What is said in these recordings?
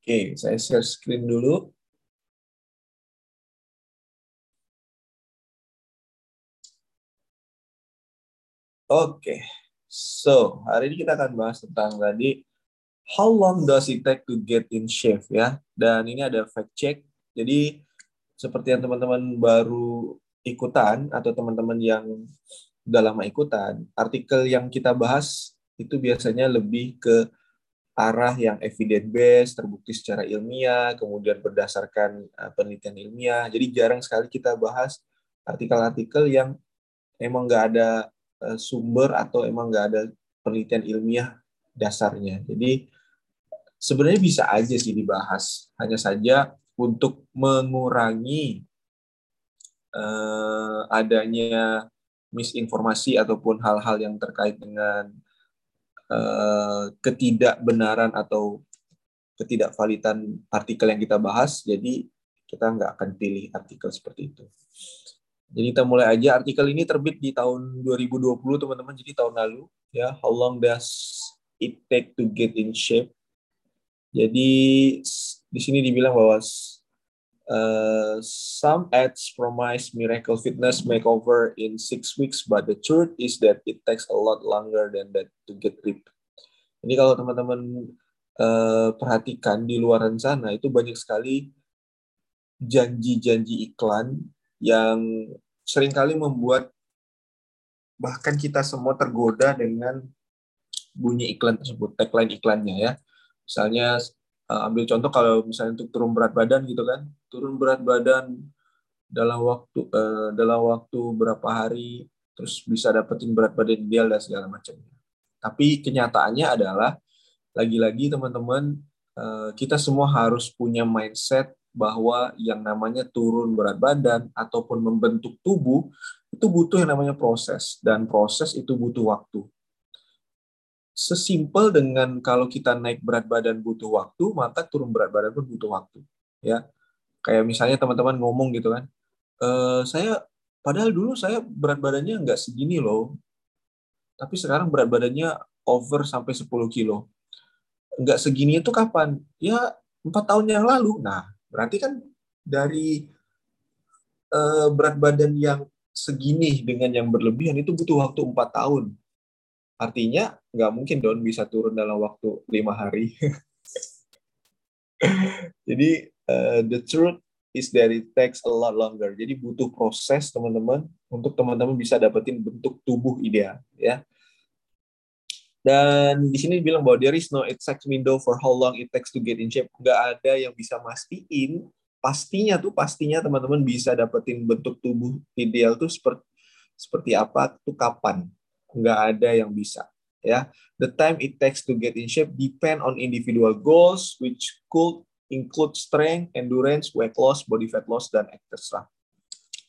Oke, saya share screen dulu. Oke, so hari ini kita akan bahas tentang tadi how long does it take to get in shape ya. Dan ini ada fact check. Jadi seperti yang teman-teman baru ikutan atau teman-teman yang udah lama ikutan, artikel yang kita bahas itu biasanya lebih ke arah yang evidence based, terbukti secara ilmiah, kemudian berdasarkan uh, penelitian ilmiah. Jadi jarang sekali kita bahas artikel-artikel yang emang nggak ada uh, sumber atau emang nggak ada penelitian ilmiah dasarnya. Jadi sebenarnya bisa aja sih dibahas, hanya saja untuk mengurangi uh, adanya misinformasi ataupun hal-hal yang terkait dengan uh, ketidakbenaran atau ketidakvalidan artikel yang kita bahas, jadi kita nggak akan pilih artikel seperti itu. Jadi kita mulai aja artikel ini terbit di tahun 2020 teman-teman, jadi tahun lalu ya. How long does it take to get in shape? Jadi di sini dibilang bahwa Uh, some ads promise miracle fitness makeover in six weeks, but the truth is that it takes a lot longer than that to get ripped. Ini kalau teman-teman uh, perhatikan di luar sana itu banyak sekali janji-janji iklan yang sering kali membuat bahkan kita semua tergoda dengan bunyi iklan tersebut, tagline iklannya ya. Misalnya uh, ambil contoh kalau misalnya untuk turun berat badan gitu kan. Turun berat badan dalam waktu uh, dalam waktu berapa hari terus bisa dapetin berat badan ideal dan segala macamnya. Tapi kenyataannya adalah lagi-lagi teman-teman uh, kita semua harus punya mindset bahwa yang namanya turun berat badan ataupun membentuk tubuh itu butuh yang namanya proses. Dan proses itu butuh waktu sesimpel dengan kalau kita naik berat badan butuh waktu, maka turun berat badan pun butuh waktu. Ya, kayak misalnya teman-teman ngomong gitu kan, e, saya padahal dulu saya berat badannya nggak segini loh, tapi sekarang berat badannya over sampai 10 kilo. Nggak segini itu kapan? Ya empat tahun yang lalu. Nah, berarti kan dari e, berat badan yang segini dengan yang berlebihan itu butuh waktu empat tahun Artinya nggak mungkin dong bisa turun dalam waktu lima hari. Jadi uh, the truth is that it takes a lot longer. Jadi butuh proses teman-teman untuk teman-teman bisa dapetin bentuk tubuh ideal ya. Dan di sini bilang bahwa there is no exact window for how long it takes to get in shape. Nggak ada yang bisa mastiin pastinya tuh pastinya teman-teman bisa dapetin bentuk tubuh ideal tuh seperti seperti apa tuh kapan nggak ada yang bisa ya. The time it takes to get in shape depend on individual goals which could include strength endurance weight loss body fat loss dan etc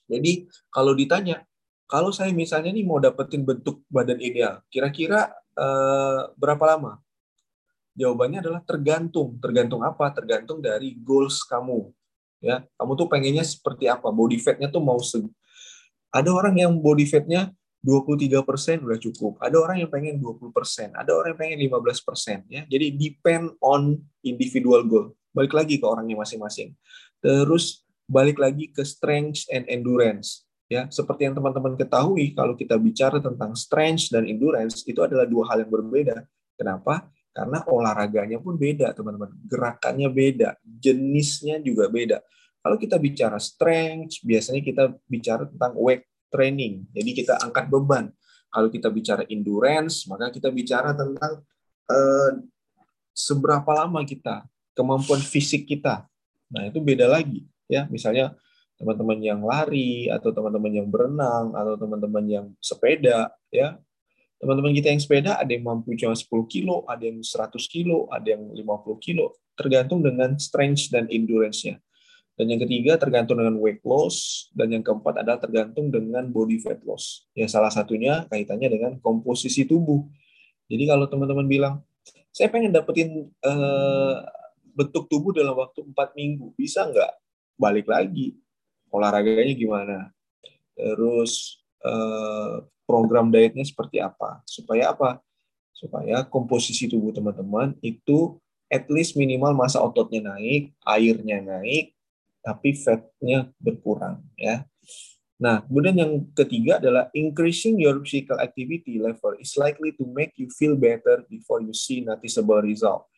jadi kalau ditanya kalau saya misalnya nih mau dapetin bentuk badan ideal kira-kira eh, berapa lama? Jawabannya adalah tergantung. Tergantung apa? Tergantung dari goals kamu ya. Kamu tuh pengennya seperti apa? Body fatnya tuh mau se ada orang yang body fatnya 23 persen udah cukup. Ada orang yang pengen 20 persen, ada orang yang pengen 15 persen. Ya. Jadi depend on individual goal. Balik lagi ke orangnya masing-masing. Terus balik lagi ke strength and endurance. Ya, seperti yang teman-teman ketahui, kalau kita bicara tentang strength dan endurance itu adalah dua hal yang berbeda. Kenapa? Karena olahraganya pun beda, teman-teman. Gerakannya beda, jenisnya juga beda. Kalau kita bicara strength, biasanya kita bicara tentang weight training. Jadi kita angkat beban. Kalau kita bicara endurance, maka kita bicara tentang uh, seberapa lama kita, kemampuan fisik kita. Nah, itu beda lagi ya. Misalnya teman-teman yang lari atau teman-teman yang berenang atau teman-teman yang sepeda ya. Teman-teman kita yang sepeda ada yang mampu cuma 10 kilo, ada yang 100 kilo, ada yang 50 kilo, tergantung dengan strength dan endurance-nya. Dan yang ketiga tergantung dengan weight loss dan yang keempat adalah tergantung dengan body fat loss. Ya salah satunya kaitannya dengan komposisi tubuh. Jadi kalau teman-teman bilang, saya pengen dapetin uh, bentuk tubuh dalam waktu empat minggu, bisa nggak? Balik lagi, olahraganya gimana? Terus uh, program dietnya seperti apa? Supaya apa? Supaya komposisi tubuh teman-teman itu at least minimal masa ototnya naik, airnya naik, tapi fatnya berkurang ya. Nah, kemudian yang ketiga adalah increasing your physical activity level is likely to make you feel better before you see noticeable result.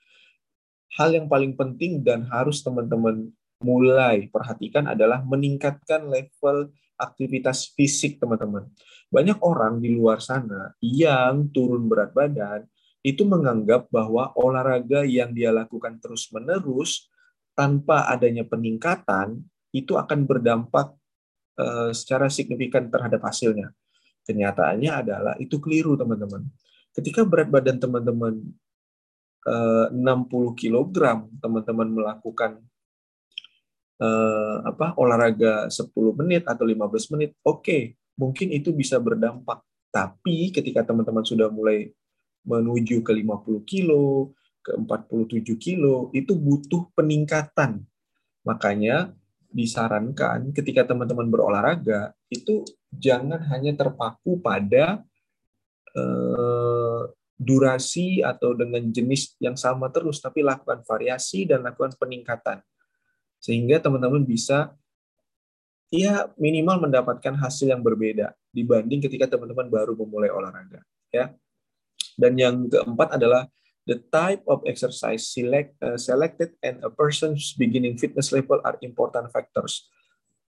Hal yang paling penting dan harus teman-teman mulai perhatikan adalah meningkatkan level aktivitas fisik teman-teman. Banyak orang di luar sana yang turun berat badan itu menganggap bahwa olahraga yang dia lakukan terus-menerus tanpa adanya peningkatan itu akan berdampak uh, secara signifikan terhadap hasilnya. Kenyataannya adalah itu keliru, teman-teman. Ketika berat badan teman-teman uh, 60 kg, teman-teman melakukan uh, apa olahraga 10 menit atau 15 menit, oke, okay, mungkin itu bisa berdampak. Tapi ketika teman-teman sudah mulai menuju ke 50 kilo, ke 47 kilo, itu butuh peningkatan. Makanya disarankan ketika teman-teman berolahraga, itu jangan hanya terpaku pada eh, durasi atau dengan jenis yang sama terus, tapi lakukan variasi dan lakukan peningkatan. Sehingga teman-teman bisa ya minimal mendapatkan hasil yang berbeda dibanding ketika teman-teman baru memulai olahraga ya dan yang keempat adalah the type of exercise select, uh, selected and a person's beginning fitness level are important factors.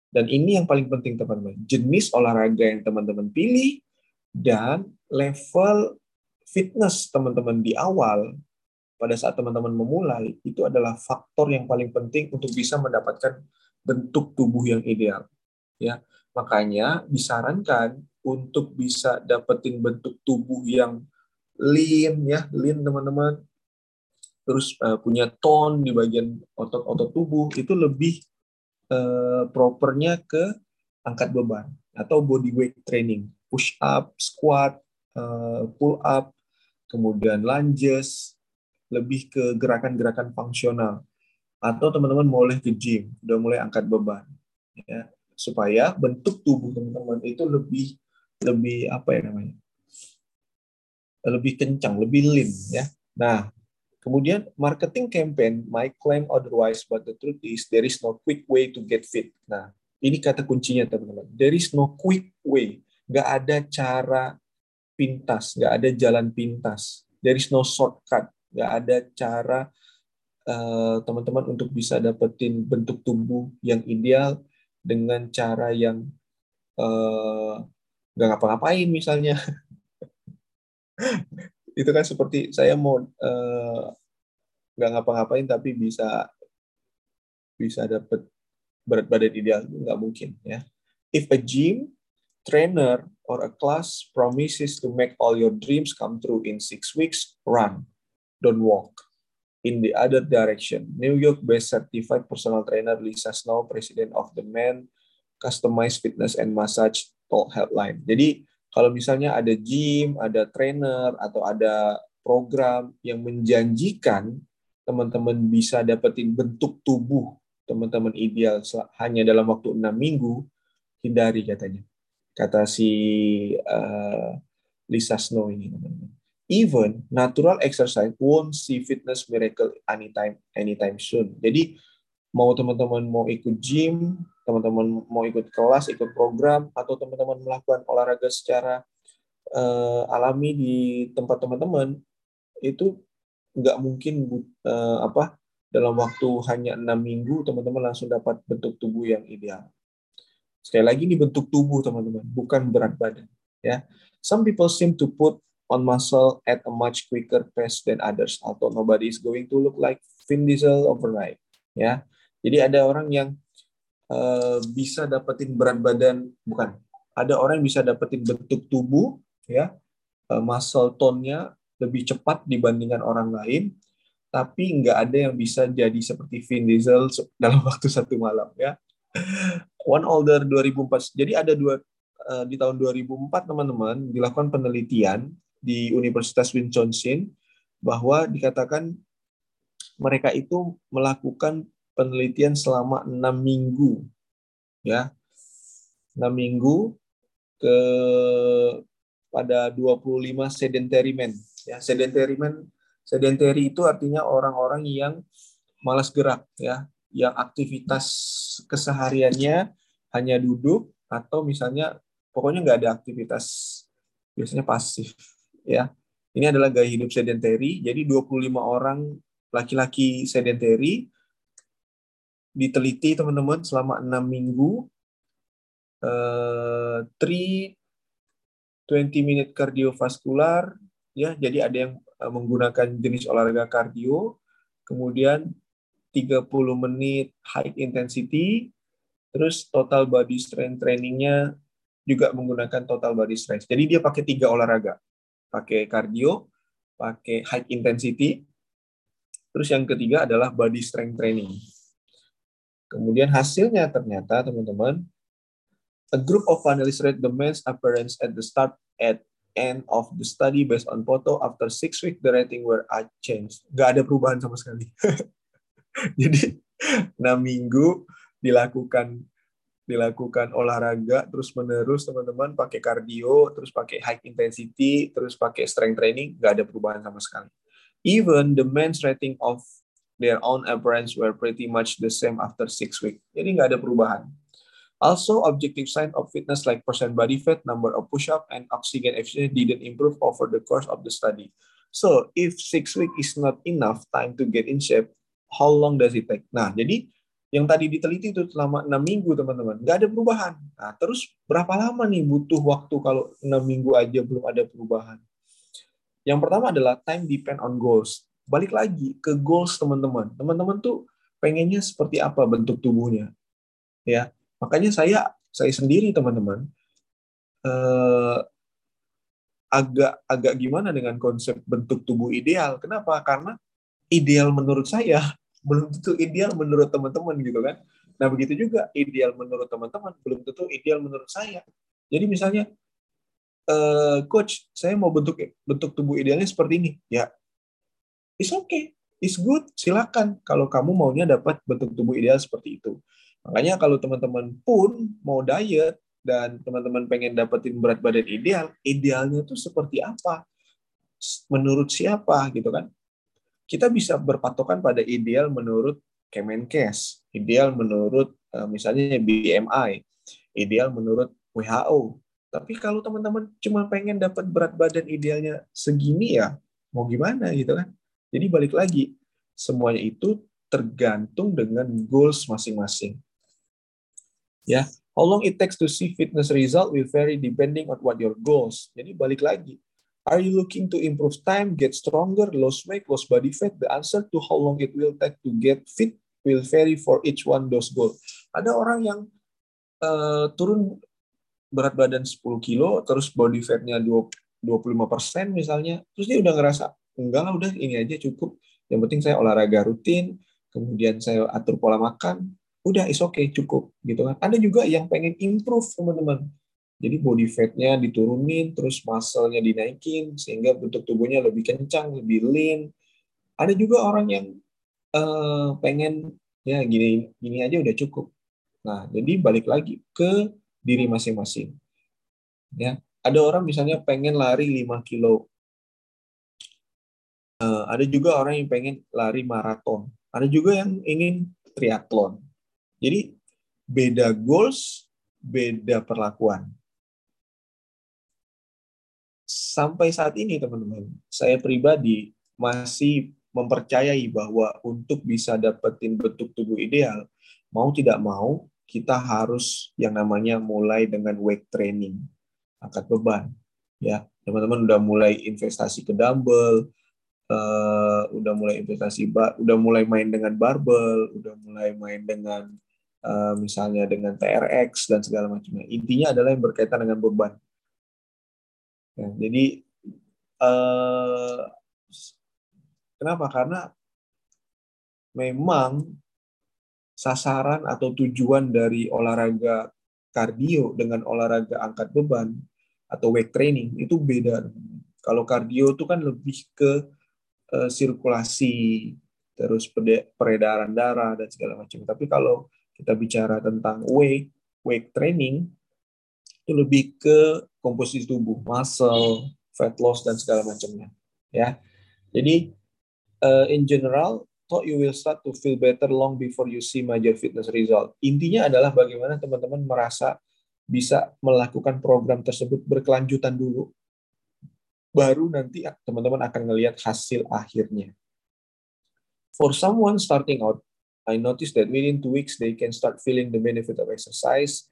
Dan ini yang paling penting teman-teman. Jenis olahraga yang teman-teman pilih dan level fitness teman-teman di awal pada saat teman-teman memulai itu adalah faktor yang paling penting untuk bisa mendapatkan bentuk tubuh yang ideal. Ya, makanya disarankan untuk bisa dapetin bentuk tubuh yang lean ya, lean teman-teman. Terus uh, punya tone di bagian otot-otot tubuh itu lebih uh, propernya ke angkat beban atau body weight training, push up, squat, uh, pull up, kemudian lunges, lebih ke gerakan-gerakan fungsional. Atau teman-teman boleh ke gym, udah mulai angkat beban, ya supaya bentuk tubuh teman-teman itu lebih lebih apa ya namanya lebih kencang, lebih lean ya. Nah, kemudian marketing campaign might claim otherwise, but the truth is there is no quick way to get fit. Nah, ini kata kuncinya teman-teman. There is no quick way. Gak ada cara pintas, gak ada jalan pintas. There is no shortcut. Gak ada cara eh, teman-teman uh, untuk bisa dapetin bentuk tubuh yang ideal dengan cara yang uh, gak ngapa-ngapain misalnya itu kan seperti saya mau uh, nggak ngapa-ngapain tapi bisa bisa dapat berat badan ideal nggak mungkin ya. If a gym trainer or a class promises to make all your dreams come true in six weeks, run, don't walk. In the other direction, New York-based certified personal trainer Lisa Snow, president of the Men Customized Fitness and Massage Talk Helpline. Jadi kalau misalnya ada gym, ada trainer, atau ada program yang menjanjikan teman-teman bisa dapetin bentuk tubuh teman-teman ideal hanya dalam waktu enam minggu, hindari katanya. Kata si uh, Lisa Snow ini teman-teman. Even natural exercise won't see fitness miracle anytime anytime soon. Jadi mau teman-teman mau ikut gym, teman-teman mau ikut kelas, ikut program, atau teman-teman melakukan olahraga secara uh, alami di tempat teman-teman, itu nggak mungkin uh, apa dalam waktu hanya enam minggu teman-teman langsung dapat bentuk tubuh yang ideal. Sekali lagi ini bentuk tubuh teman-teman, bukan berat badan. Ya, some people seem to put on muscle at a much quicker pace than others. Although nobody is going to look like Vin Diesel overnight. Ya, jadi ada orang yang Eh, bisa dapetin berat badan bukan. Ada orang yang bisa dapetin bentuk tubuh ya uh, muscle tone-nya lebih cepat dibandingkan orang lain tapi nggak ada yang bisa jadi seperti Vin Diesel dalam waktu satu malam ya. One Older 2004 jadi ada dua uh, di tahun 2004 teman-teman dilakukan penelitian di Universitas Wisconsin bahwa dikatakan mereka itu melakukan penelitian selama enam minggu ya enam minggu ke pada 25 sedentary men ya sedentary men Sedentary itu artinya orang-orang yang malas gerak ya, yang aktivitas kesehariannya hanya duduk atau misalnya pokoknya nggak ada aktivitas biasanya pasif ya. Ini adalah gaya hidup sedentary. Jadi 25 orang laki-laki sedentary diteliti teman-teman selama enam minggu. Uh, three 20 minute kardiovaskular ya. Jadi ada yang eh, menggunakan jenis olahraga kardio. Kemudian 30 menit high intensity. Terus total body strength trainingnya juga menggunakan total body strength. Jadi dia pakai tiga olahraga. Pakai kardio pakai high intensity. Terus yang ketiga adalah body strength training kemudian hasilnya ternyata teman-teman a group of finalists rate the men's appearance at the start at end of the study based on photo after six weeks the rating were unchanged. Gak ada perubahan sama sekali. Jadi enam minggu dilakukan dilakukan olahraga terus menerus teman-teman pakai kardio terus pakai high intensity terus pakai strength training nggak ada perubahan sama sekali even the men's rating of their own appearance were pretty much the same after six weeks jadi nggak ada perubahan Also, objective sign of fitness like percent body fat, number of push-up, and oxygen efficiency didn't improve over the course of the study. So, if six week is not enough time to get in shape, how long does it take? Nah, jadi yang tadi diteliti itu selama enam minggu, teman-teman. Nggak ada perubahan. Nah, terus berapa lama nih butuh waktu kalau enam minggu aja belum ada perubahan? Yang pertama adalah time depend on goals. Balik lagi ke goals teman-teman. Teman-teman tuh pengennya seperti apa bentuk tubuhnya? Ya, Makanya saya saya sendiri teman-teman eh, agak agak gimana dengan konsep bentuk tubuh ideal. Kenapa? Karena ideal menurut saya belum tentu ideal menurut teman-teman gitu kan. Nah, begitu juga ideal menurut teman-teman belum tentu ideal menurut saya. Jadi misalnya eh, coach, saya mau bentuk bentuk tubuh idealnya seperti ini. Ya. It's okay. It's good. Silakan kalau kamu maunya dapat bentuk tubuh ideal seperti itu. Makanya kalau teman-teman pun mau diet dan teman-teman pengen dapetin berat badan ideal, idealnya itu seperti apa? Menurut siapa gitu kan? Kita bisa berpatokan pada ideal menurut Kemenkes, ideal menurut eh, misalnya BMI, ideal menurut WHO. Tapi kalau teman-teman cuma pengen dapat berat badan idealnya segini ya, mau gimana gitu kan? Jadi balik lagi, semuanya itu tergantung dengan goals masing-masing. Ya, how long it takes to see fitness result will vary depending on what your goals. Jadi balik lagi, are you looking to improve time, get stronger, lose weight, lose body fat? The answer to how long it will take to get fit will vary for each one those goals. Ada orang yang uh, turun berat badan 10 kilo, terus body fatnya 25 persen misalnya, terus dia udah ngerasa enggak lah udah ini aja cukup. Yang penting saya olahraga rutin, kemudian saya atur pola makan, udah is okay cukup gitu kan. Ada juga yang pengen improve teman-teman. Jadi body fatnya diturunin terus muscle-nya dinaikin sehingga bentuk tubuhnya lebih kencang lebih lean. Ada juga orang yang uh, pengen ya gini gini aja udah cukup. Nah jadi balik lagi ke diri masing-masing. Ya ada orang misalnya pengen lari 5 kilo uh, ada juga orang yang pengen lari maraton ada juga yang ingin triathlon jadi beda goals, beda perlakuan. Sampai saat ini teman-teman, saya pribadi masih mempercayai bahwa untuk bisa dapetin bentuk tubuh ideal, mau tidak mau kita harus yang namanya mulai dengan weight training, angkat beban. Ya, teman-teman udah mulai investasi ke dumbbell, uh, udah mulai investasi, udah mulai main dengan barbel, udah mulai main dengan Eh, misalnya dengan TRX dan segala macamnya. Intinya adalah yang berkaitan dengan beban. Ya, jadi uh, kenapa? Karena memang sasaran atau tujuan dari olahraga kardio dengan olahraga angkat beban atau weight training itu beda. Kalau kardio itu kan lebih ke uh, sirkulasi, terus peredaran darah dan segala macam. Tapi kalau kita bicara tentang weight, weight training, itu lebih ke komposisi tubuh, muscle, fat loss dan segala macamnya. Ya, jadi uh, in general, thought you will start to feel better long before you see major fitness result. Intinya adalah bagaimana teman-teman merasa bisa melakukan program tersebut berkelanjutan dulu, baru nanti teman-teman akan melihat hasil akhirnya. For someone starting out, I noticed that within two weeks they can start feeling the benefit of exercise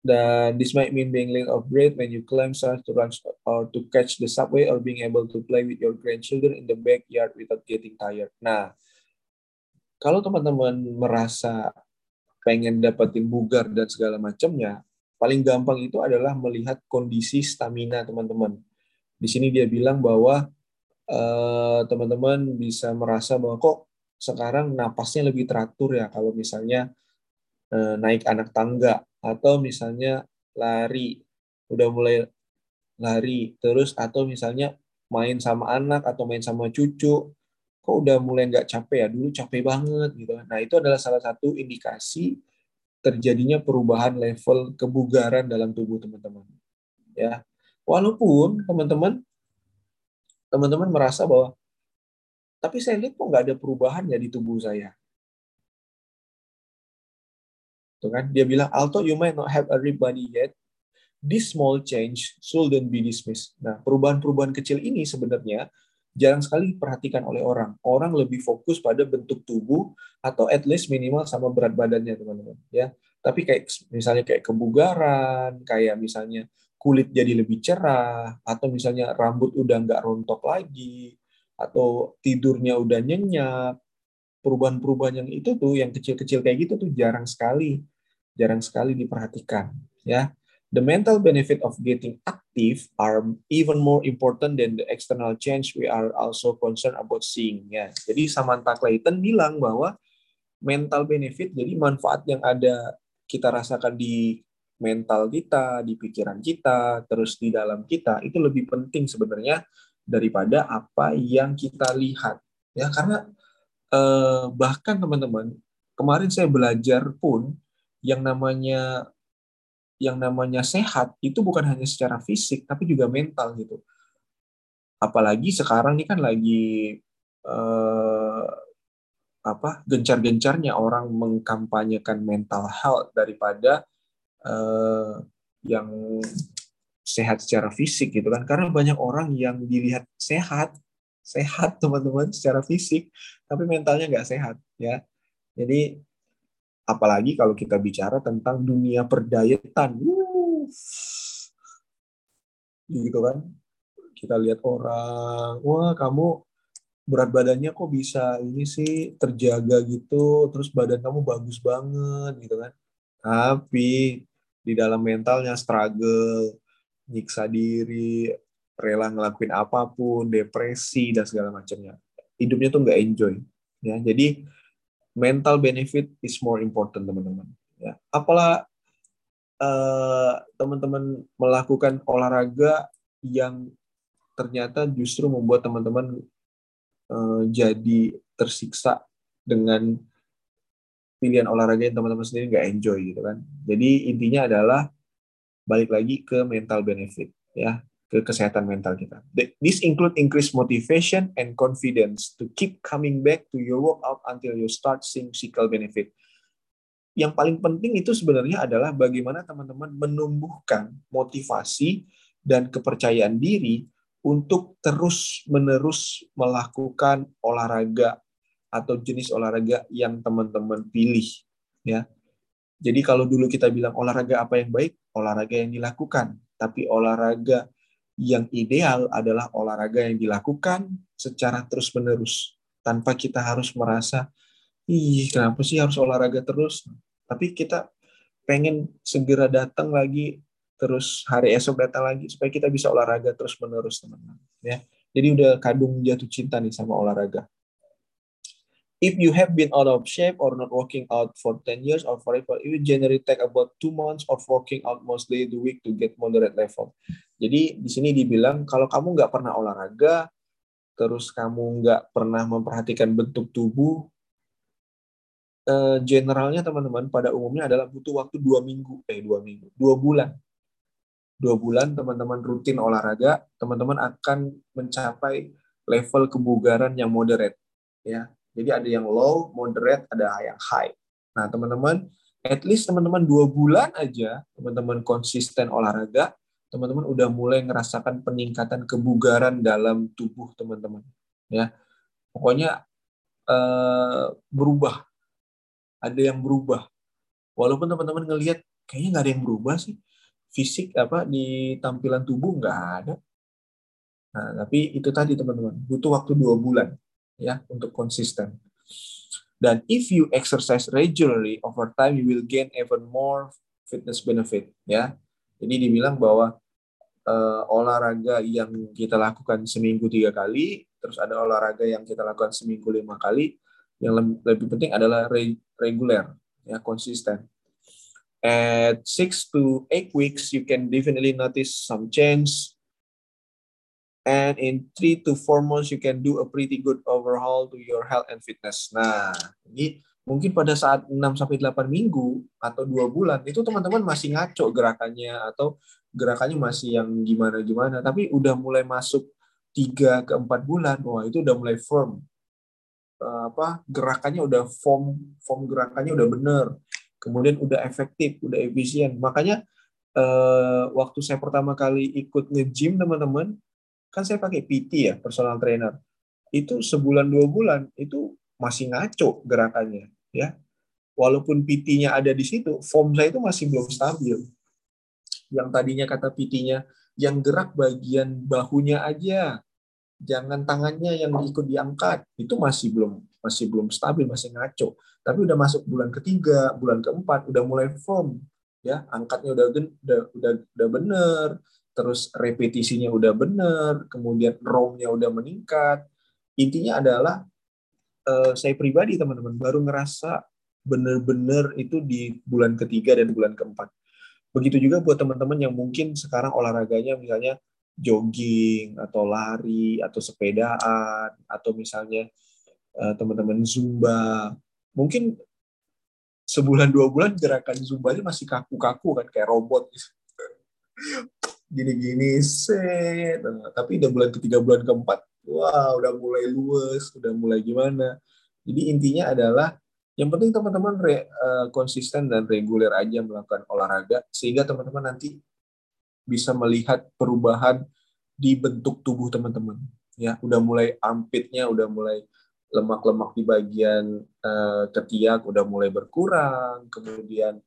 dan this might mean being late of breath when you climb stairs to run or to catch the subway or being able to play with your grandchildren in the backyard without getting tired. Nah, kalau teman-teman merasa pengen dapetin bugar dan segala macamnya, paling gampang itu adalah melihat kondisi stamina teman-teman. Di sini dia bilang bahwa uh, teman-teman bisa merasa bahwa kok sekarang napasnya lebih teratur ya kalau misalnya uh, naik anak tangga atau misalnya lari. Udah mulai lari terus atau misalnya main sama anak atau main sama cucu kok udah mulai nggak capek ya? Dulu capek banget gitu. Nah itu adalah salah satu indikasi terjadinya perubahan level kebugaran dalam tubuh teman-teman ya walaupun teman-teman teman-teman merasa bahwa tapi saya lihat kok nggak ada perubahan ya di tubuh saya Tuh kan? Dia bilang, although you might not have a body yet, this small change shouldn't be dismissed. Nah, perubahan-perubahan kecil ini sebenarnya jarang sekali diperhatikan oleh orang. Orang lebih fokus pada bentuk tubuh atau at least minimal sama berat badannya, teman-teman. Ya, tapi kayak misalnya kayak kebugaran, kayak misalnya kulit jadi lebih cerah, atau misalnya rambut udah nggak rontok lagi, atau tidurnya udah nyenyak, perubahan-perubahan yang itu tuh yang kecil-kecil kayak gitu tuh jarang sekali jarang sekali diperhatikan ya. The mental benefit of getting active are even more important than the external change we are also concerned about seeing ya. Jadi Samantha Clayton bilang bahwa mental benefit jadi manfaat yang ada kita rasakan di mental kita, di pikiran kita, terus di dalam kita itu lebih penting sebenarnya daripada apa yang kita lihat. Ya karena eh, bahkan teman-teman kemarin saya belajar pun yang namanya yang namanya sehat itu bukan hanya secara fisik tapi juga mental gitu. Apalagi sekarang ini kan lagi eh, apa gencar-gencarnya orang mengkampanyekan mental health daripada eh, yang sehat secara fisik gitu kan. Karena banyak orang yang dilihat sehat sehat teman-teman secara fisik tapi mentalnya nggak sehat ya. Jadi apalagi kalau kita bicara tentang dunia perdayatan gitu kan. Kita lihat orang wah kamu berat badannya kok bisa ini sih terjaga gitu terus badan kamu bagus banget gitu kan. Tapi di dalam mentalnya struggle nyiksa diri rela ngelakuin apa pun, depresi dan segala macamnya. Hidupnya tuh nggak enjoy. Ya, jadi mental benefit is more important teman-teman. Ya, apalah uh, teman-teman melakukan olahraga yang ternyata justru membuat teman-teman uh, jadi tersiksa dengan pilihan olahraga yang teman-teman sendiri nggak enjoy gitu kan. Jadi intinya adalah balik lagi ke mental benefit ya ke kesehatan mental kita. This include increased motivation and confidence to keep coming back to your workout until you start seeing physical benefit. Yang paling penting itu sebenarnya adalah bagaimana teman-teman menumbuhkan motivasi dan kepercayaan diri untuk terus-menerus melakukan olahraga atau jenis olahraga yang teman-teman pilih ya. Jadi kalau dulu kita bilang olahraga apa yang baik, olahraga yang dilakukan, tapi olahraga yang ideal adalah olahraga yang dilakukan secara terus-menerus tanpa kita harus merasa ih kenapa sih harus olahraga terus? Tapi kita pengen segera datang lagi terus hari esok datang lagi supaya kita bisa olahraga terus-menerus teman-teman ya. Jadi udah kadung jatuh cinta nih sama olahraga if you have been out of shape or not working out for 10 years or forever, you generally take about two months of working out most days the week to get moderate level. Jadi di sini dibilang kalau kamu nggak pernah olahraga, terus kamu nggak pernah memperhatikan bentuk tubuh, eh, generalnya teman-teman pada umumnya adalah butuh waktu dua minggu, eh dua minggu, dua bulan. Dua bulan teman-teman rutin olahraga, teman-teman akan mencapai level kebugaran yang moderate ya. Jadi ada yang low, moderate, ada yang high. Nah, teman-teman, at least teman-teman dua bulan aja, teman-teman konsisten olahraga, teman-teman udah mulai ngerasakan peningkatan kebugaran dalam tubuh teman-teman. Ya, pokoknya eh, berubah. Ada yang berubah. Walaupun teman-teman ngelihat kayaknya nggak ada yang berubah sih, fisik apa di tampilan tubuh nggak ada. Nah, tapi itu tadi teman-teman, butuh waktu dua bulan ya untuk konsisten. Dan if you exercise regularly over time, you will gain even more fitness benefit ya. Jadi dibilang bahwa uh, olahraga yang kita lakukan seminggu tiga kali, terus ada olahraga yang kita lakukan seminggu lima kali, yang lebih penting adalah reguler ya konsisten at six to eight weeks, you can definitely notice some change. And in three to four months, you can do a pretty good overhaul to your health and fitness. Nah, ini mungkin pada saat 6 sampai 8 minggu atau dua bulan itu teman-teman masih ngaco gerakannya atau gerakannya masih yang gimana-gimana, tapi udah mulai masuk 3 ke 4 bulan, wah itu udah mulai firm. Uh, apa gerakannya udah form form gerakannya udah bener kemudian udah efektif, udah efisien. Makanya eh, waktu saya pertama kali ikut nge-gym teman-teman, kan saya pakai PT ya, personal trainer. Itu sebulan dua bulan itu masih ngaco gerakannya, ya. Walaupun PT-nya ada di situ, form saya itu masih belum stabil. Yang tadinya kata PT-nya yang gerak bagian bahunya aja, jangan tangannya yang ikut diangkat, itu masih belum masih belum stabil, masih ngaco. Tapi udah masuk bulan ketiga, bulan keempat, udah mulai firm, ya angkatnya udah udah udah, udah bener, terus repetisinya udah bener, kemudian romnya udah meningkat. Intinya adalah uh, saya pribadi teman-teman baru ngerasa bener-bener itu di bulan ketiga dan bulan keempat. Begitu juga buat teman-teman yang mungkin sekarang olahraganya misalnya jogging atau lari atau sepedaan atau misalnya uh, teman-teman zumba mungkin sebulan dua bulan gerakan zumba ini masih kaku-kaku kan kayak robot gitu. Gini-gini set. Tapi udah bulan ketiga bulan keempat wah udah mulai luas udah mulai gimana. Jadi intinya adalah yang penting teman-teman uh, konsisten dan reguler aja melakukan olahraga sehingga teman-teman nanti bisa melihat perubahan di bentuk tubuh teman-teman. Ya udah mulai armpitnya udah mulai lemak-lemak di bagian uh, ketiak udah mulai berkurang, kemudian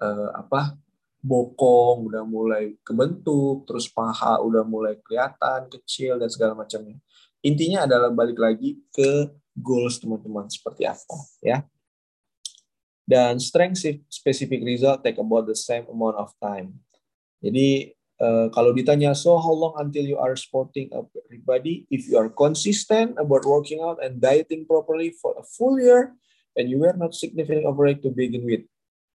uh, apa bokong udah mulai kebentuk, terus paha udah mulai kelihatan kecil dan segala macamnya. Intinya adalah balik lagi ke goals teman-teman seperti apa ya. Dan strength specific result take about the same amount of time. Jadi Uh, kalau ditanya, so how long until you are sporting everybody? If you are consistent about working out and dieting properly for a full year, and you were not significant overweight to begin with,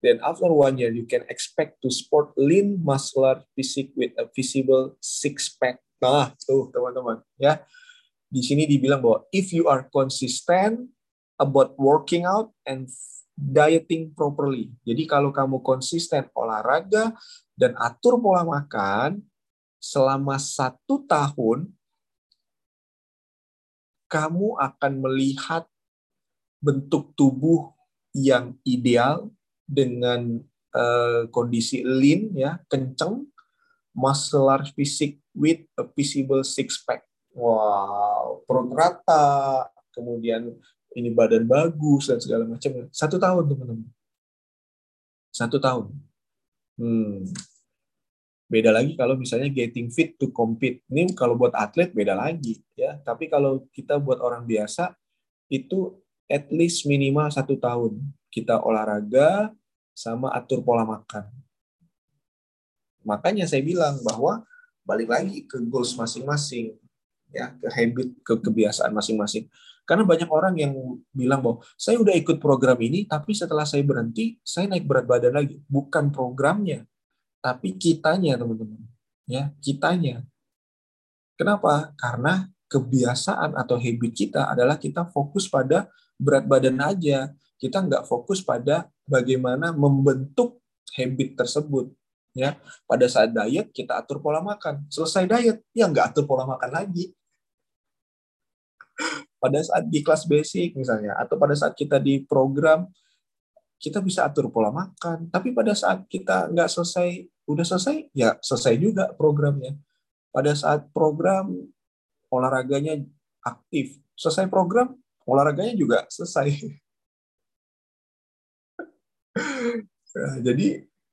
then after one year you can expect to sport lean muscular physique with a visible six pack. Nah, tuh teman-teman, ya. Di sini dibilang bahwa if you are consistent about working out and dieting properly. Jadi kalau kamu konsisten olahraga dan atur pola makan selama satu tahun, kamu akan melihat bentuk tubuh yang ideal dengan uh, kondisi lean ya kenceng muscular fisik with a visible six pack. Wow perut rata kemudian ini badan bagus dan segala macam. Satu tahun teman-teman. Satu tahun. Hmm. Beda lagi kalau misalnya getting fit to compete. Ini kalau buat atlet beda lagi ya. Tapi kalau kita buat orang biasa itu at least minimal satu tahun kita olahraga sama atur pola makan. Makanya saya bilang bahwa balik lagi ke goals masing-masing ya ke habit ke kebiasaan masing-masing. Karena banyak orang yang bilang bahwa saya udah ikut program ini tapi setelah saya berhenti saya naik berat badan lagi. Bukan programnya tapi kitanya teman-teman ya kitanya. Kenapa? Karena kebiasaan atau habit kita adalah kita fokus pada berat badan aja kita nggak fokus pada bagaimana membentuk habit tersebut ya. Pada saat diet kita atur pola makan. Selesai diet ya nggak atur pola makan lagi. Pada saat di kelas basic misalnya atau pada saat kita di program kita bisa atur pola makan. Tapi pada saat kita nggak selesai udah selesai ya selesai juga programnya. Pada saat program olahraganya aktif. Selesai program olahraganya juga selesai nah, jadi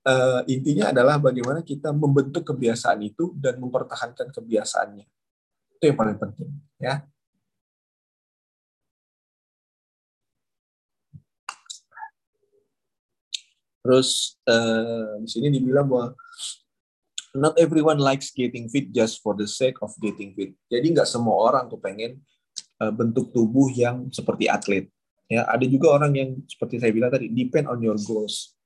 uh, intinya adalah bagaimana kita membentuk kebiasaan itu dan mempertahankan kebiasaannya itu yang paling penting ya Terus uh, di sini dibilang bahwa not everyone likes getting fit just for the sake of getting fit. Jadi nggak semua orang tuh pengen uh, bentuk tubuh yang seperti atlet. Ya, ada juga orang yang seperti saya bilang tadi depend on your goals.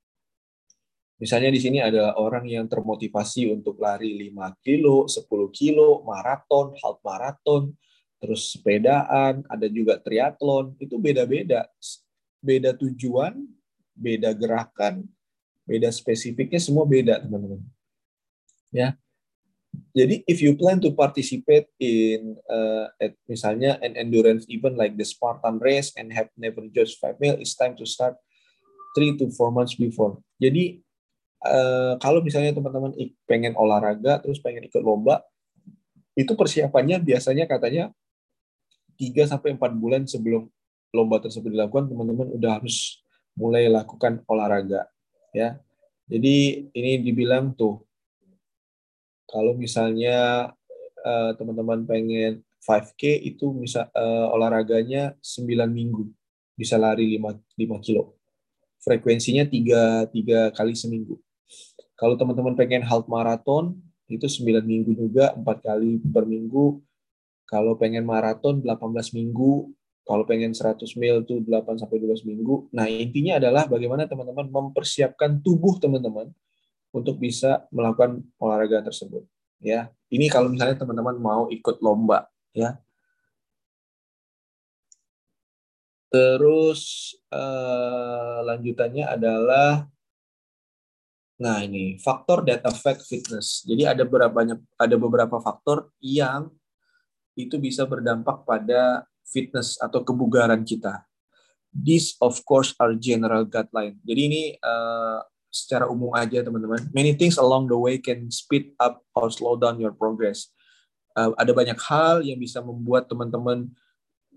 Misalnya di sini ada orang yang termotivasi untuk lari 5 kilo, 10 kilo, maraton, half maraton, terus sepedaan, ada juga triathlon, itu beda-beda. Beda tujuan, beda gerakan, beda spesifiknya semua beda teman-teman. Ya. Jadi if you plan to participate in uh, at, misalnya an endurance event like the Spartan race and have never judged five mile, it's time to start three to four months before. Jadi uh, kalau misalnya teman-teman pengen olahraga terus pengen ikut lomba, itu persiapannya biasanya katanya 3 sampai 4 bulan sebelum lomba tersebut dilakukan teman-teman udah harus mulai lakukan olahraga ya. Jadi ini dibilang tuh kalau misalnya uh, teman-teman pengen 5K itu bisa uh, olahraganya 9 minggu bisa lari 5 5 kilo. Frekuensinya 3 3 kali seminggu. Kalau teman-teman pengen half maraton itu 9 minggu juga 4 kali per minggu. Kalau pengen maraton 18 minggu kalau pengen 100 mil itu 8 sampai 12 minggu. Nah, intinya adalah bagaimana teman-teman mempersiapkan tubuh teman-teman untuk bisa melakukan olahraga tersebut. Ya, ini kalau misalnya teman-teman mau ikut lomba, ya. Terus eh, lanjutannya adalah Nah, ini faktor that affect fitness. Jadi ada beberapa ada beberapa faktor yang itu bisa berdampak pada fitness atau kebugaran kita. These of course are general guideline. Jadi ini uh, secara umum aja teman-teman. Many things along the way can speed up or slow down your progress. Uh, ada banyak hal yang bisa membuat teman-teman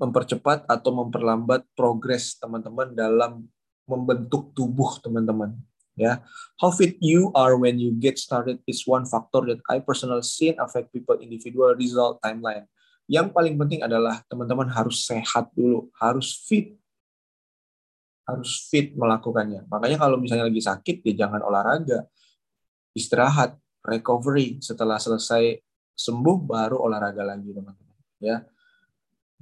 mempercepat atau memperlambat progres teman-teman dalam membentuk tubuh teman-teman ya how fit you are when you get started is one factor that I personally seen affect people individual result timeline yang paling penting adalah teman-teman harus sehat dulu, harus fit. Harus fit melakukannya. Makanya kalau misalnya lagi sakit, ya jangan olahraga. Istirahat, recovery. Setelah selesai sembuh, baru olahraga lagi, teman-teman. Ya.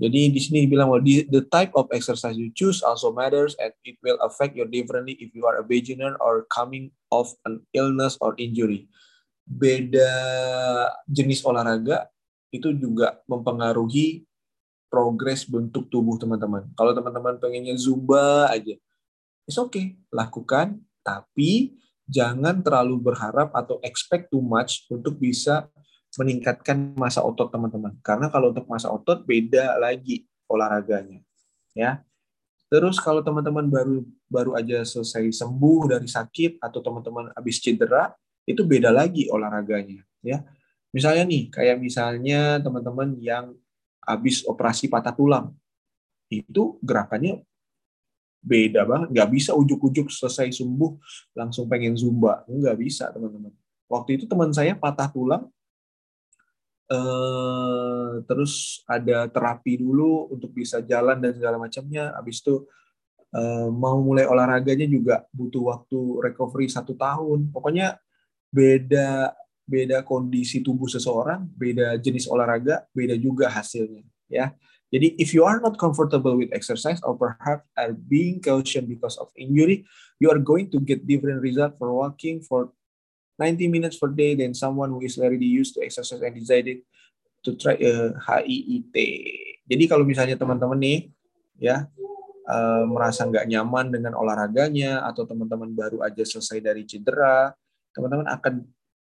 Jadi di sini dibilang bahwa the type of exercise you choose also matters and it will affect you differently if you are a beginner or coming off an illness or injury. Beda jenis olahraga itu juga mempengaruhi progres bentuk tubuh teman-teman. Kalau teman-teman pengennya zumba aja, it's okay, lakukan, tapi jangan terlalu berharap atau expect too much untuk bisa meningkatkan masa otot teman-teman. Karena kalau untuk masa otot beda lagi olahraganya, ya. Terus kalau teman-teman baru baru aja selesai sembuh dari sakit atau teman-teman habis cedera, itu beda lagi olahraganya, ya Misalnya nih, kayak misalnya teman-teman yang habis operasi patah tulang, itu gerakannya beda banget. Nggak bisa ujuk-ujuk selesai sembuh langsung pengen zumba. Nggak bisa, teman-teman. Waktu itu teman saya patah tulang, eh, terus ada terapi dulu untuk bisa jalan dan segala macamnya. Habis itu eh, mau mulai olahraganya juga butuh waktu recovery satu tahun. Pokoknya beda beda kondisi tubuh seseorang, beda jenis olahraga, beda juga hasilnya, ya. Jadi if you are not comfortable with exercise or perhaps are being cautioned because of injury, you are going to get different result for walking for 90 minutes per day than someone who is already used to exercise and decided to try a HIIT. Jadi kalau misalnya teman-teman nih ya uh, merasa nggak nyaman dengan olahraganya atau teman-teman baru aja selesai dari cedera, teman-teman akan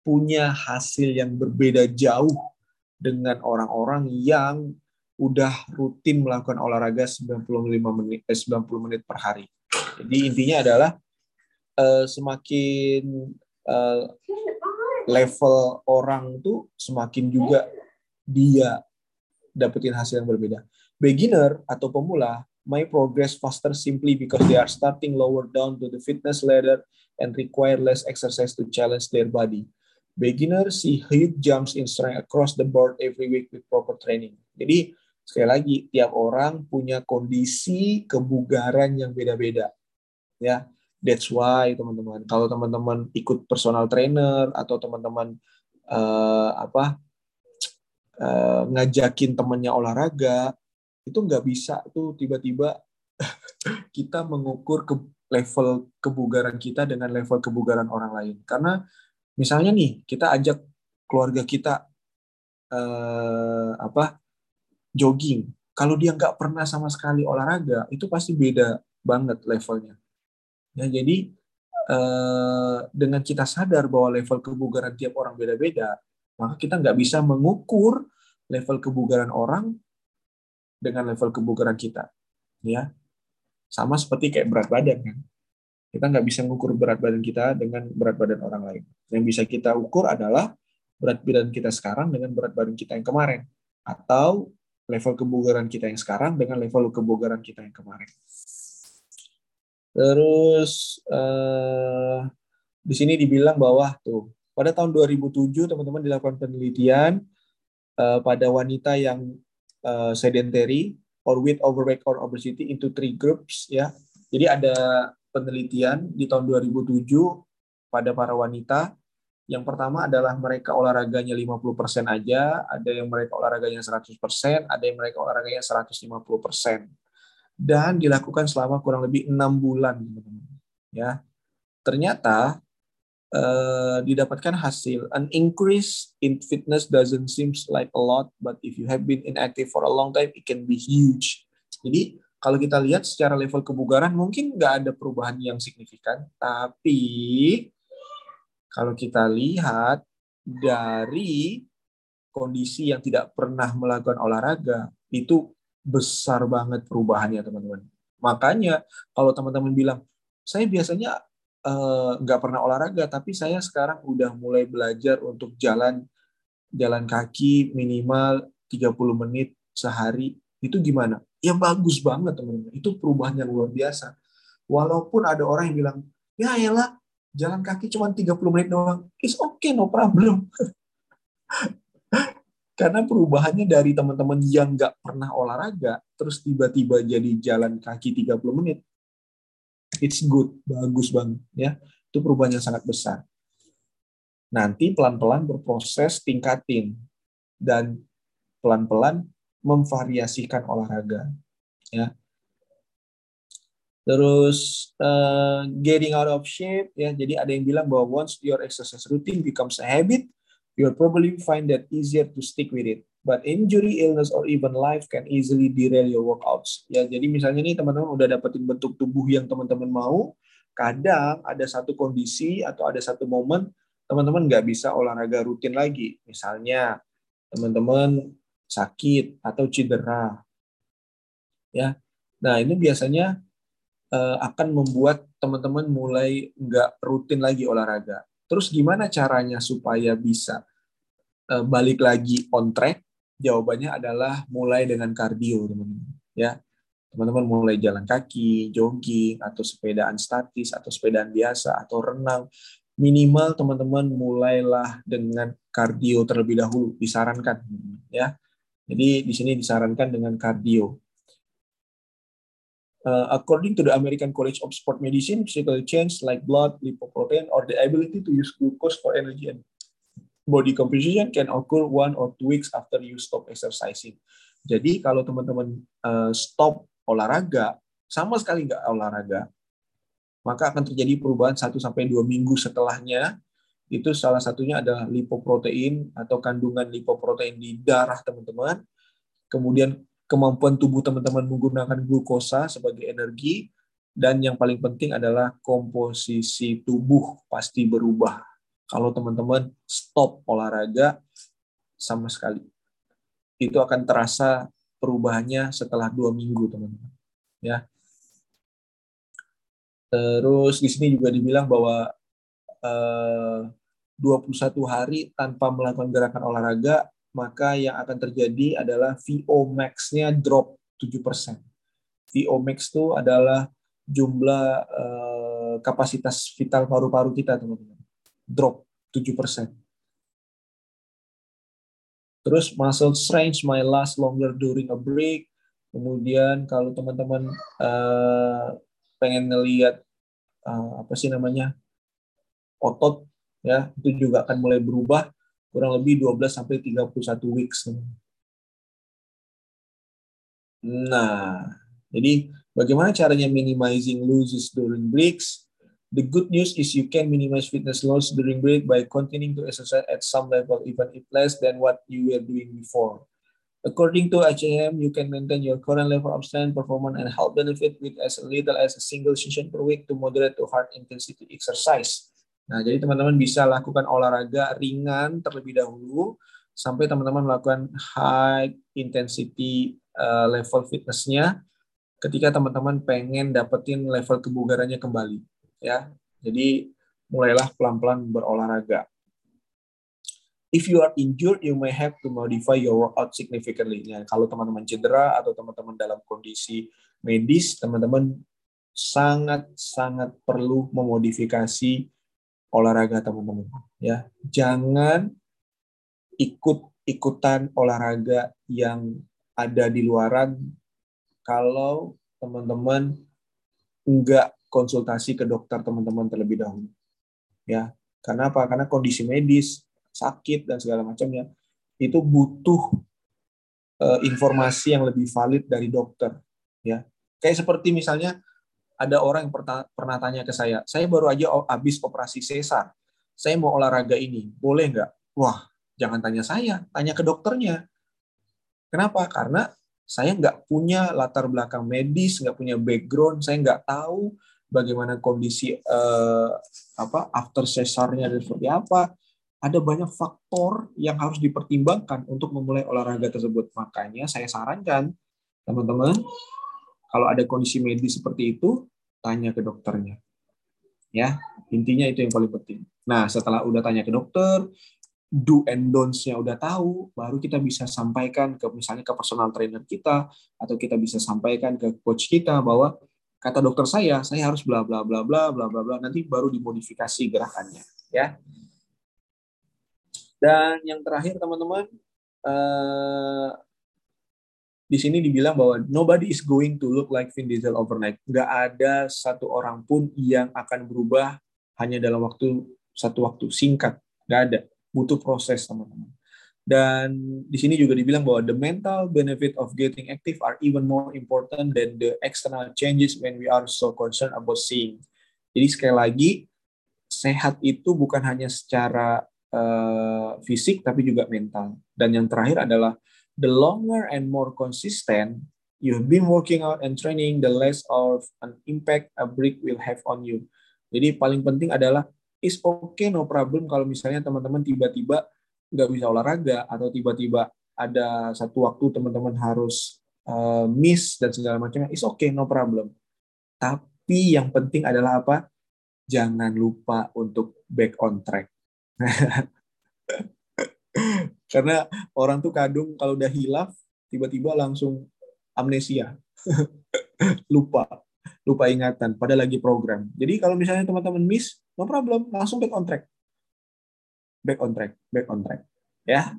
punya hasil yang berbeda jauh dengan orang-orang yang udah rutin melakukan olahraga 95 menit eh, 90 menit per hari. Jadi intinya adalah uh, semakin uh, level orang tuh semakin juga dia dapetin hasil yang berbeda. Beginner atau pemula may progress faster simply because they are starting lower down to the fitness ladder and require less exercise to challenge their body. Beginners see huge jumps in strength across the board every week with proper training. Jadi sekali lagi tiap orang punya kondisi kebugaran yang beda-beda ya that's why teman-teman. Kalau teman-teman ikut personal trainer atau teman-teman uh, apa uh, ngajakin temannya olahraga itu nggak bisa tuh tiba-tiba kita mengukur ke level kebugaran kita dengan level kebugaran orang lain. Karena misalnya nih kita ajak keluarga kita uh, apa jogging, kalau dia nggak pernah sama sekali olahraga, itu pasti beda banget levelnya. Ya, jadi eh, dengan kita sadar bahwa level kebugaran tiap orang beda-beda, maka kita nggak bisa mengukur level kebugaran orang dengan level kebugaran kita. Ya, sama seperti kayak berat badan kan. Kita nggak bisa mengukur berat badan kita dengan berat badan orang lain. Yang bisa kita ukur adalah berat badan kita sekarang dengan berat badan kita yang kemarin. Atau level kebugaran kita yang sekarang dengan level kebugaran kita yang kemarin. Terus eh, di sini dibilang bahwa tuh pada tahun 2007 teman-teman dilakukan penelitian eh, pada wanita yang eh, sedentary or with overweight or obesity into three groups ya. Jadi ada penelitian di tahun 2007 pada para wanita yang pertama adalah mereka olahraganya 50% aja, ada yang mereka olahraganya 100%, ada yang mereka olahraganya 150%. Dan dilakukan selama kurang lebih enam bulan, Ya, ternyata eh, didapatkan hasil. An increase in fitness doesn't seems like a lot, but if you have been inactive for a long time, it can be huge. Jadi kalau kita lihat secara level kebugaran mungkin nggak ada perubahan yang signifikan, tapi kalau kita lihat dari kondisi yang tidak pernah melakukan olahraga, itu besar banget perubahannya, teman-teman. Makanya kalau teman-teman bilang, saya biasanya eh, nggak uh, pernah olahraga, tapi saya sekarang udah mulai belajar untuk jalan jalan kaki minimal 30 menit sehari. Itu gimana? Ya bagus banget, teman-teman. Itu perubahan yang luar biasa. Walaupun ada orang yang bilang, ya elah, jalan kaki cuma 30 menit doang, it's okay, no problem. Karena perubahannya dari teman-teman yang nggak pernah olahraga, terus tiba-tiba jadi jalan kaki 30 menit, it's good, bagus banget. ya Itu perubahan yang sangat besar. Nanti pelan-pelan berproses tingkatin, dan pelan-pelan memvariasikan olahraga. ya Terus uh, getting out of shape ya. Jadi ada yang bilang bahwa once your exercise routine becomes a habit, you'll probably find that easier to stick with it. But injury, illness, or even life can easily derail your workouts. Ya, jadi misalnya nih teman-teman udah dapetin bentuk tubuh yang teman-teman mau, kadang ada satu kondisi atau ada satu momen teman-teman nggak bisa olahraga rutin lagi. Misalnya teman-teman sakit atau cedera. Ya, nah ini biasanya uh, akan membuat teman-teman mulai nggak rutin lagi olahraga. Terus gimana caranya supaya bisa uh, balik lagi on track? Jawabannya adalah mulai dengan kardio, teman-teman. Ya, teman-teman mulai jalan kaki, jogging, atau sepedaan statis, atau sepedaan biasa, atau renang. Minimal teman-teman mulailah dengan kardio terlebih dahulu, disarankan, ya. Jadi di sini disarankan dengan kardio Uh, according to the American College of Sport Medicine, physical change like blood, lipoprotein, or the ability to use glucose for energy and body composition can occur one or two weeks after you stop exercising. Jadi kalau teman-teman uh, stop olahraga, sama sekali nggak olahraga, maka akan terjadi perubahan 1 sampai 2 minggu setelahnya. Itu salah satunya adalah lipoprotein atau kandungan lipoprotein di darah teman-teman. Kemudian kemampuan tubuh teman-teman menggunakan glukosa sebagai energi, dan yang paling penting adalah komposisi tubuh pasti berubah. Kalau teman-teman stop olahraga sama sekali, itu akan terasa perubahannya setelah dua minggu, teman-teman. Ya. Terus di sini juga dibilang bahwa eh, 21 hari tanpa melakukan gerakan olahraga, maka yang akan terjadi adalah VO max-nya drop 7%. VO max itu adalah jumlah eh, kapasitas vital paru-paru kita, teman-teman. Drop 7%. Terus muscle strength may last longer during a break. Kemudian kalau teman-teman uh, pengen ngelihat uh, apa sih namanya otot ya itu juga akan mulai berubah kurang lebih 12 sampai 31 weeks. Nah, jadi bagaimana caranya minimizing losses during breaks? The good news is you can minimize fitness loss during break by continuing to exercise at some level, even if less than what you were doing before. According to HAM, you can maintain your current level of strength, performance, and health benefit with as little as a single session per week to moderate to hard intensity exercise. Nah, jadi teman-teman bisa lakukan olahraga ringan terlebih dahulu sampai teman-teman melakukan high intensity uh, level fitnessnya ketika teman-teman pengen dapetin level kebugarannya kembali ya. Jadi mulailah pelan-pelan berolahraga. If you are injured, you may have to modify your workout significantly. Ya, kalau teman-teman cedera atau teman-teman dalam kondisi medis, teman-teman sangat-sangat perlu memodifikasi olahraga teman-teman ya. Jangan ikut ikutan olahraga yang ada di luaran kalau teman-teman enggak konsultasi ke dokter teman-teman terlebih dahulu ya. Karena apa? Karena kondisi medis sakit dan segala macamnya itu butuh uh, informasi yang lebih valid dari dokter ya. Kayak seperti misalnya ada orang yang pernah tanya ke saya, saya baru aja habis operasi sesar, saya mau olahraga ini, boleh nggak? Wah, jangan tanya saya, tanya ke dokternya. Kenapa? Karena saya nggak punya latar belakang medis, nggak punya background, saya nggak tahu bagaimana kondisi eh, apa after sesarnya dan seperti apa. Ada banyak faktor yang harus dipertimbangkan untuk memulai olahraga tersebut. Makanya saya sarankan teman-teman kalau ada kondisi medis seperti itu, tanya ke dokternya. Ya, intinya itu yang paling penting. Nah, setelah udah tanya ke dokter, do and don'ts-nya udah tahu, baru kita bisa sampaikan ke misalnya ke personal trainer kita atau kita bisa sampaikan ke coach kita bahwa kata dokter saya, saya harus bla bla bla bla bla bla bla nanti baru dimodifikasi gerakannya, ya. Dan yang terakhir teman-teman, eh, di sini dibilang bahwa nobody is going to look like Vin Diesel overnight. Nggak ada satu orang pun yang akan berubah hanya dalam waktu satu waktu singkat. Nggak ada. Butuh proses, teman-teman. Dan di sini juga dibilang bahwa the mental benefit of getting active are even more important than the external changes when we are so concerned about seeing. Jadi sekali lagi, sehat itu bukan hanya secara uh, fisik, tapi juga mental. Dan yang terakhir adalah the longer and more consistent you've been working out and training, the less of an impact a break will have on you. Jadi paling penting adalah is okay no problem kalau misalnya teman-teman tiba-tiba nggak bisa olahraga atau tiba-tiba ada satu waktu teman-teman harus uh, miss dan segala macamnya is okay no problem. Tapi yang penting adalah apa? Jangan lupa untuk back on track. Karena orang tuh kadung kalau udah hilaf, tiba-tiba langsung amnesia. lupa. Lupa ingatan, pada lagi program. Jadi kalau misalnya teman-teman miss, no problem, langsung back on track. Back on track, back on track. Ya.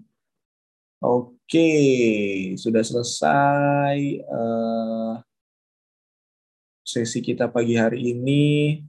Oke, sudah selesai uh, sesi kita pagi hari ini.